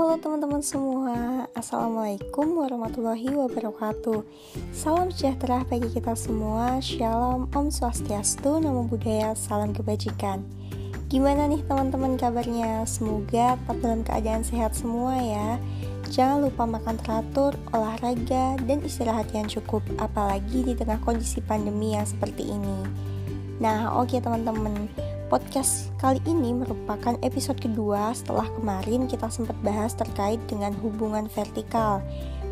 Halo teman-teman semua, Assalamualaikum warahmatullahi wabarakatuh. Salam sejahtera bagi kita semua. Shalom, Om Swastiastu, Namo Buddhaya, Salam Kebajikan. Gimana nih teman-teman kabarnya? Semoga tetap dalam keadaan sehat semua ya. Jangan lupa makan teratur, olahraga, dan istirahat yang cukup Apalagi di tengah kondisi pandemi yang seperti ini. Nah oke okay, teman-teman Podcast kali ini merupakan episode kedua setelah kemarin kita sempat bahas terkait dengan hubungan vertikal.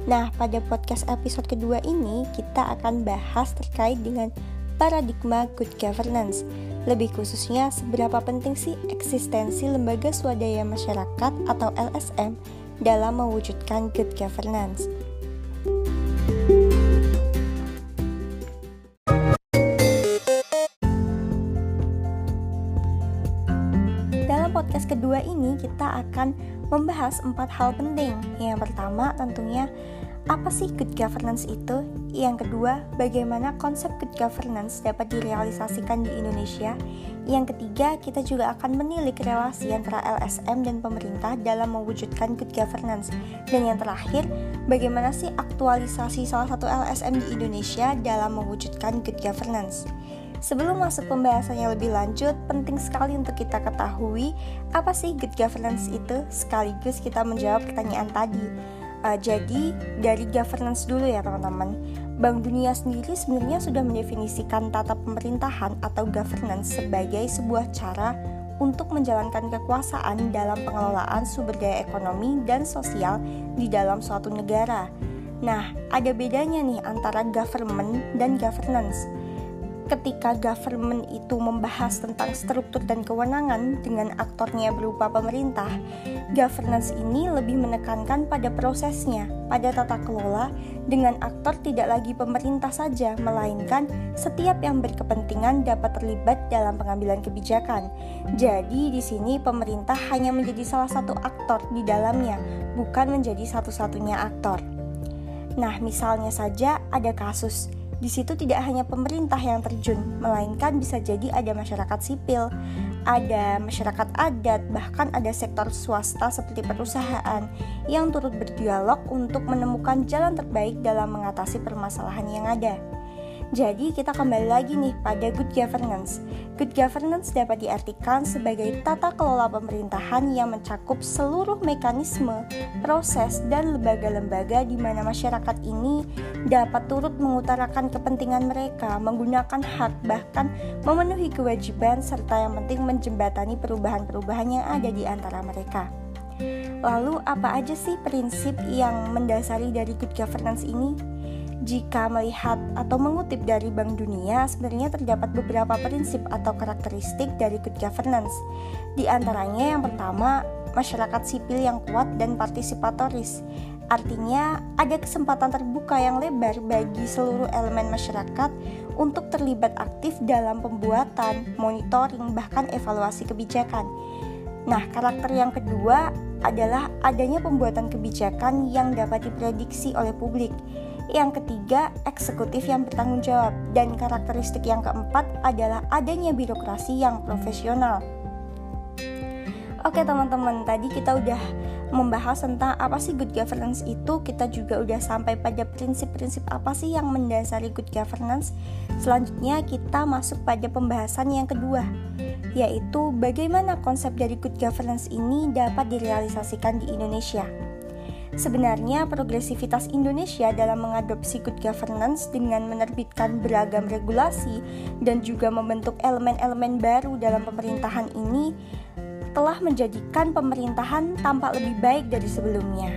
Nah, pada podcast episode kedua ini kita akan bahas terkait dengan paradigma good governance. Lebih khususnya, seberapa penting sih eksistensi lembaga swadaya masyarakat atau LSM dalam mewujudkan good governance. Kedua ini kita akan membahas empat hal penting. Yang pertama tentunya apa sih good governance itu? Yang kedua, bagaimana konsep good governance dapat direalisasikan di Indonesia? Yang ketiga, kita juga akan menilik relasi antara LSM dan pemerintah dalam mewujudkan good governance. Dan yang terakhir, bagaimana sih aktualisasi salah satu LSM di Indonesia dalam mewujudkan good governance? Sebelum masuk pembahasannya lebih lanjut, penting sekali untuk kita ketahui apa sih good governance itu, sekaligus kita menjawab pertanyaan tadi. Uh, jadi dari governance dulu ya teman-teman. Bank Dunia sendiri sebenarnya sudah mendefinisikan tata pemerintahan atau governance sebagai sebuah cara untuk menjalankan kekuasaan dalam pengelolaan sumber daya ekonomi dan sosial di dalam suatu negara. Nah, ada bedanya nih antara government dan governance ketika government itu membahas tentang struktur dan kewenangan dengan aktornya berupa pemerintah, governance ini lebih menekankan pada prosesnya, pada tata kelola dengan aktor tidak lagi pemerintah saja, melainkan setiap yang berkepentingan dapat terlibat dalam pengambilan kebijakan. Jadi di sini pemerintah hanya menjadi salah satu aktor di dalamnya, bukan menjadi satu-satunya aktor. Nah, misalnya saja ada kasus di situ tidak hanya pemerintah yang terjun, melainkan bisa jadi ada masyarakat sipil, ada masyarakat adat, bahkan ada sektor swasta seperti perusahaan yang turut berdialog untuk menemukan jalan terbaik dalam mengatasi permasalahan yang ada. Jadi kita kembali lagi nih pada good governance. Good governance dapat diartikan sebagai tata kelola pemerintahan yang mencakup seluruh mekanisme, proses, dan lembaga-lembaga di mana masyarakat ini dapat turut mengutarakan kepentingan mereka, menggunakan hak, bahkan memenuhi kewajiban serta yang penting menjembatani perubahan-perubahan yang ada di antara mereka. Lalu apa aja sih prinsip yang mendasari dari good governance ini? Jika melihat atau mengutip dari Bank Dunia, sebenarnya terdapat beberapa prinsip atau karakteristik dari good governance. Di antaranya yang pertama, masyarakat sipil yang kuat dan partisipatoris. Artinya, ada kesempatan terbuka yang lebar bagi seluruh elemen masyarakat untuk terlibat aktif dalam pembuatan, monitoring, bahkan evaluasi kebijakan. Nah, karakter yang kedua adalah adanya pembuatan kebijakan yang dapat diprediksi oleh publik. Yang ketiga, eksekutif yang bertanggung jawab. Dan karakteristik yang keempat adalah adanya birokrasi yang profesional. Oke teman-teman, tadi kita udah membahas tentang apa sih good governance itu Kita juga udah sampai pada prinsip-prinsip apa sih yang mendasari good governance Selanjutnya kita masuk pada pembahasan yang kedua Yaitu bagaimana konsep dari good governance ini dapat direalisasikan di Indonesia Sebenarnya progresivitas Indonesia dalam mengadopsi good governance dengan menerbitkan beragam regulasi dan juga membentuk elemen-elemen baru dalam pemerintahan ini telah menjadikan pemerintahan tampak lebih baik dari sebelumnya.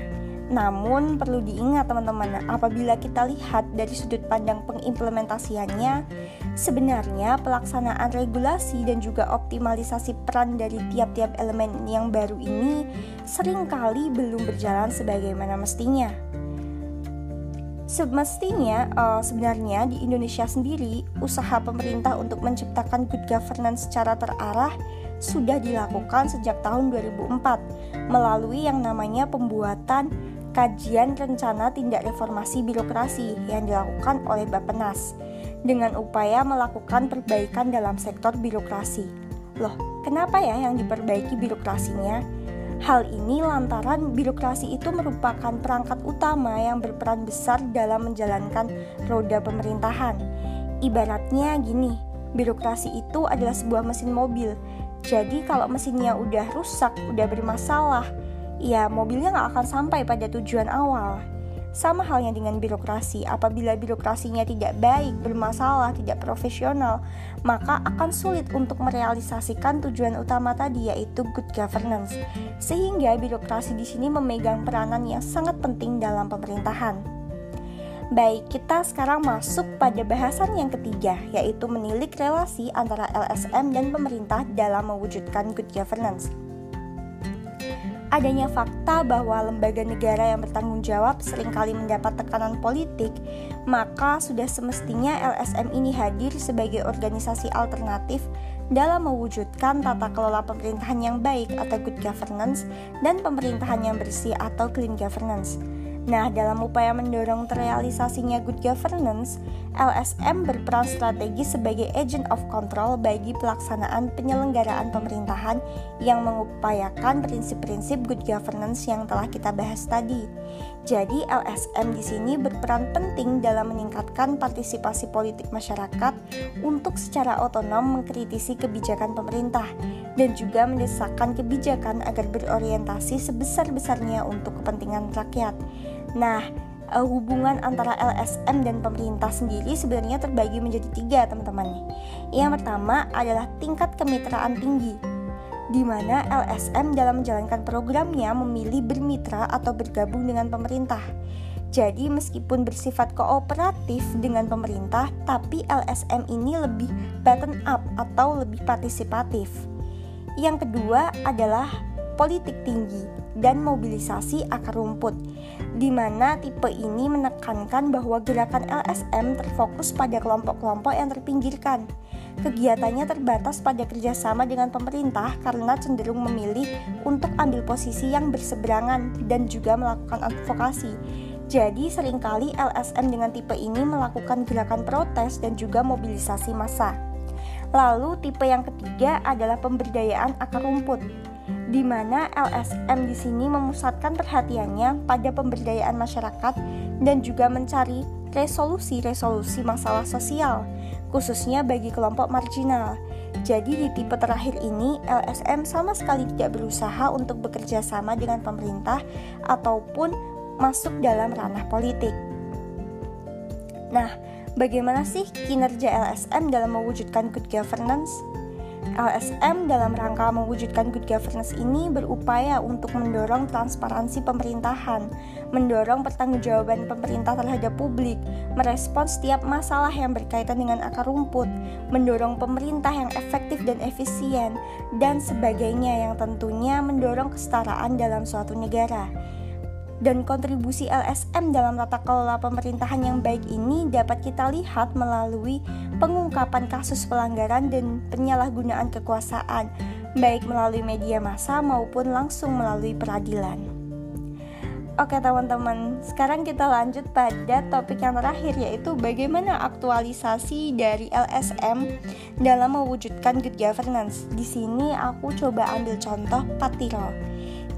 Namun perlu diingat teman-teman, apabila kita lihat dari sudut pandang pengimplementasiannya, sebenarnya pelaksanaan regulasi dan juga optimalisasi peran dari tiap-tiap elemen yang baru ini sering kali belum berjalan sebagaimana mestinya. Semestinya uh, sebenarnya di Indonesia sendiri usaha pemerintah untuk menciptakan good governance secara terarah sudah dilakukan sejak tahun 2004 melalui yang namanya pembuatan kajian rencana tindak reformasi birokrasi yang dilakukan oleh Bappenas dengan upaya melakukan perbaikan dalam sektor birokrasi. Loh, kenapa ya yang diperbaiki birokrasinya? Hal ini lantaran birokrasi itu merupakan perangkat utama yang berperan besar dalam menjalankan roda pemerintahan. Ibaratnya gini, birokrasi itu adalah sebuah mesin mobil. Jadi kalau mesinnya udah rusak, udah bermasalah, ya mobilnya nggak akan sampai pada tujuan awal. Sama halnya dengan birokrasi, apabila birokrasinya tidak baik, bermasalah, tidak profesional, maka akan sulit untuk merealisasikan tujuan utama tadi yaitu good governance. Sehingga birokrasi di sini memegang peranan yang sangat penting dalam pemerintahan. Baik, kita sekarang masuk pada bahasan yang ketiga, yaitu menilik relasi antara LSM dan pemerintah dalam mewujudkan good governance adanya fakta bahwa lembaga negara yang bertanggung jawab sering kali mendapat tekanan politik, maka sudah semestinya LSM ini hadir sebagai organisasi alternatif dalam mewujudkan tata kelola pemerintahan yang baik atau good governance dan pemerintahan yang bersih atau clean governance. Nah, dalam upaya mendorong terrealisasinya good governance, LSM berperan strategis sebagai agent of control bagi pelaksanaan penyelenggaraan pemerintahan yang mengupayakan prinsip-prinsip good governance yang telah kita bahas tadi. Jadi, LSM di sini berperan penting dalam meningkatkan partisipasi politik masyarakat untuk secara otonom mengkritisi kebijakan pemerintah dan juga mendesakkan kebijakan agar berorientasi sebesar-besarnya untuk kepentingan rakyat. Nah, uh, hubungan antara LSM dan pemerintah sendiri sebenarnya terbagi menjadi tiga teman-teman. Yang pertama adalah tingkat kemitraan tinggi, di mana LSM dalam menjalankan programnya memilih bermitra atau bergabung dengan pemerintah. Jadi meskipun bersifat kooperatif dengan pemerintah, tapi LSM ini lebih button up atau lebih partisipatif. Yang kedua adalah politik tinggi dan mobilisasi akar rumput, di mana tipe ini menekankan bahwa gerakan LSM terfokus pada kelompok-kelompok yang terpinggirkan. Kegiatannya terbatas pada kerjasama dengan pemerintah karena cenderung memilih untuk ambil posisi yang berseberangan dan juga melakukan advokasi. Jadi sering kali LSM dengan tipe ini melakukan gerakan protes dan juga mobilisasi massa. Lalu tipe yang ketiga adalah pemberdayaan akar rumput di mana LSM di sini memusatkan perhatiannya pada pemberdayaan masyarakat dan juga mencari resolusi-resolusi masalah sosial, khususnya bagi kelompok marginal. Jadi di tipe terakhir ini, LSM sama sekali tidak berusaha untuk bekerja sama dengan pemerintah ataupun masuk dalam ranah politik. Nah, bagaimana sih kinerja LSM dalam mewujudkan good governance? LSM dalam rangka mewujudkan good governance ini berupaya untuk mendorong transparansi pemerintahan, mendorong pertanggungjawaban pemerintah terhadap publik, merespon setiap masalah yang berkaitan dengan akar rumput, mendorong pemerintah yang efektif dan efisien, dan sebagainya yang tentunya mendorong kesetaraan dalam suatu negara dan kontribusi LSM dalam tata kelola pemerintahan yang baik ini dapat kita lihat melalui pengungkapan kasus pelanggaran dan penyalahgunaan kekuasaan, baik melalui media massa maupun langsung melalui peradilan. Oke teman-teman, sekarang kita lanjut pada topik yang terakhir yaitu bagaimana aktualisasi dari LSM dalam mewujudkan good governance. Di sini aku coba ambil contoh Patiro.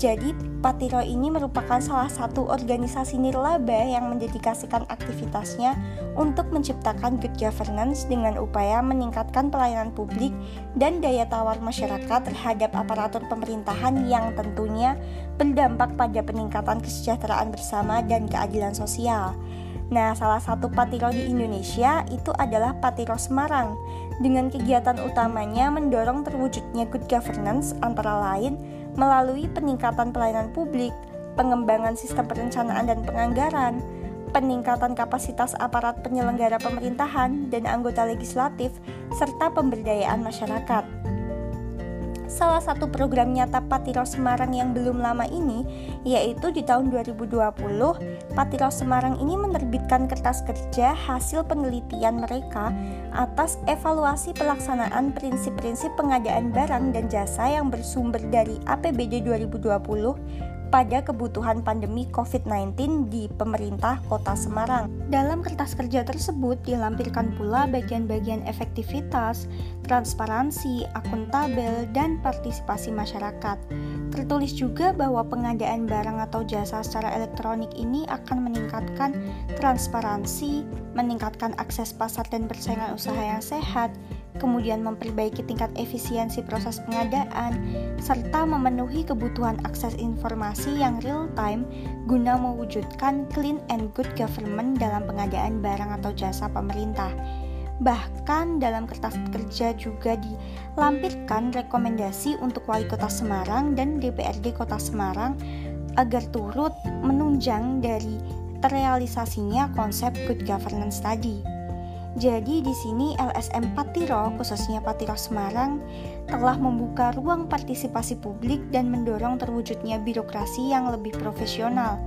Jadi, Patiro ini merupakan salah satu organisasi nirlaba yang mendedikasikan aktivitasnya untuk menciptakan good governance dengan upaya meningkatkan pelayanan publik dan daya tawar masyarakat terhadap aparatur pemerintahan yang tentunya berdampak pada peningkatan kesejahteraan bersama dan keadilan sosial. Nah, salah satu patiro di Indonesia itu adalah Patiro Semarang dengan kegiatan utamanya mendorong terwujudnya good governance antara lain melalui peningkatan pelayanan publik, pengembangan sistem perencanaan dan penganggaran, peningkatan kapasitas aparat penyelenggara pemerintahan dan anggota legislatif, serta pemberdayaan masyarakat. Salah satu program nyata Patiro Semarang yang belum lama ini, yaitu di tahun 2020, Patiro Semarang ini menerbitkan kertas kerja hasil penelitian mereka atas evaluasi pelaksanaan prinsip-prinsip pengadaan barang dan jasa yang bersumber dari APBD 2020 kepada kebutuhan pandemi COVID-19 di pemerintah Kota Semarang. Dalam kertas kerja tersebut dilampirkan pula bagian-bagian efektivitas, transparansi, akuntabel, dan partisipasi masyarakat. Tertulis juga bahwa pengadaan barang atau jasa secara elektronik ini akan meningkatkan transparansi, meningkatkan akses pasar dan persaingan usaha yang sehat, kemudian memperbaiki tingkat efisiensi proses pengadaan, serta memenuhi kebutuhan akses informasi yang real time guna mewujudkan clean and good government dalam pengadaan barang atau jasa pemerintah. Bahkan dalam kertas kerja juga dilampirkan rekomendasi untuk Wali Kota Semarang dan DPRD Kota Semarang agar turut menunjang dari terrealisasinya konsep good governance tadi. Jadi di sini LSM Patiro, khususnya Patiro Semarang, telah membuka ruang partisipasi publik dan mendorong terwujudnya birokrasi yang lebih profesional.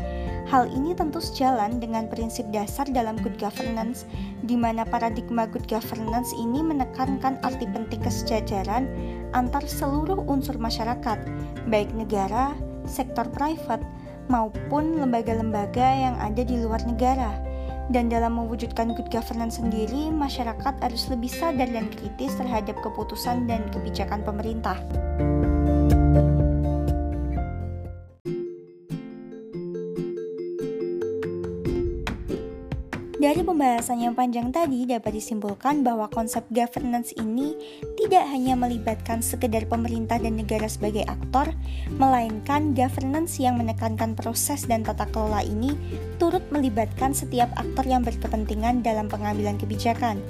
Hal ini tentu sejalan dengan prinsip dasar dalam good governance, di mana paradigma good governance ini menekankan arti penting kesejajaran antar seluruh unsur masyarakat, baik negara, sektor private, maupun lembaga-lembaga yang ada di luar negara. Dan dalam mewujudkan good governance sendiri, masyarakat harus lebih sadar dan kritis terhadap keputusan dan kebijakan pemerintah. Dari pembahasan yang panjang tadi dapat disimpulkan bahwa konsep governance ini tidak hanya melibatkan sekedar pemerintah dan negara sebagai aktor, melainkan governance yang menekankan proses dan tata kelola ini turut melibatkan setiap aktor yang berkepentingan dalam pengambilan kebijakan.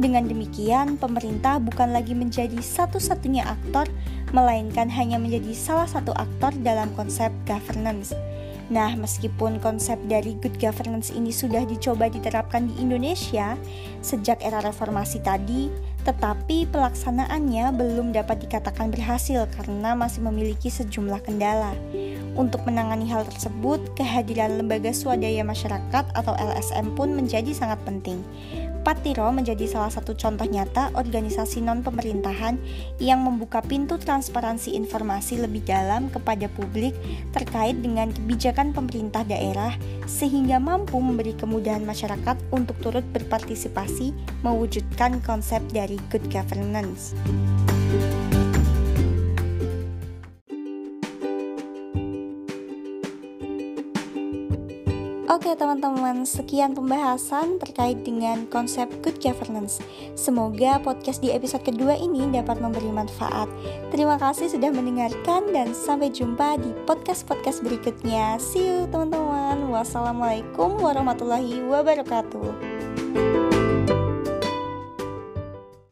Dengan demikian, pemerintah bukan lagi menjadi satu-satunya aktor, melainkan hanya menjadi salah satu aktor dalam konsep governance. Nah, meskipun konsep dari good governance ini sudah dicoba diterapkan di Indonesia sejak era reformasi tadi, tetapi pelaksanaannya belum dapat dikatakan berhasil karena masih memiliki sejumlah kendala. Untuk menangani hal tersebut, kehadiran lembaga swadaya masyarakat atau LSM pun menjadi sangat penting. Patiro menjadi salah satu contoh nyata organisasi non-pemerintahan yang membuka pintu transparansi informasi lebih dalam kepada publik terkait dengan kebijakan pemerintah daerah sehingga mampu memberi kemudahan masyarakat untuk turut berpartisipasi mewujudkan konsep dari good governance. Oke teman-teman, sekian pembahasan terkait dengan konsep good governance. Semoga podcast di episode kedua ini dapat memberi manfaat. Terima kasih sudah mendengarkan dan sampai jumpa di podcast-podcast berikutnya. See you teman-teman. Wassalamualaikum warahmatullahi wabarakatuh.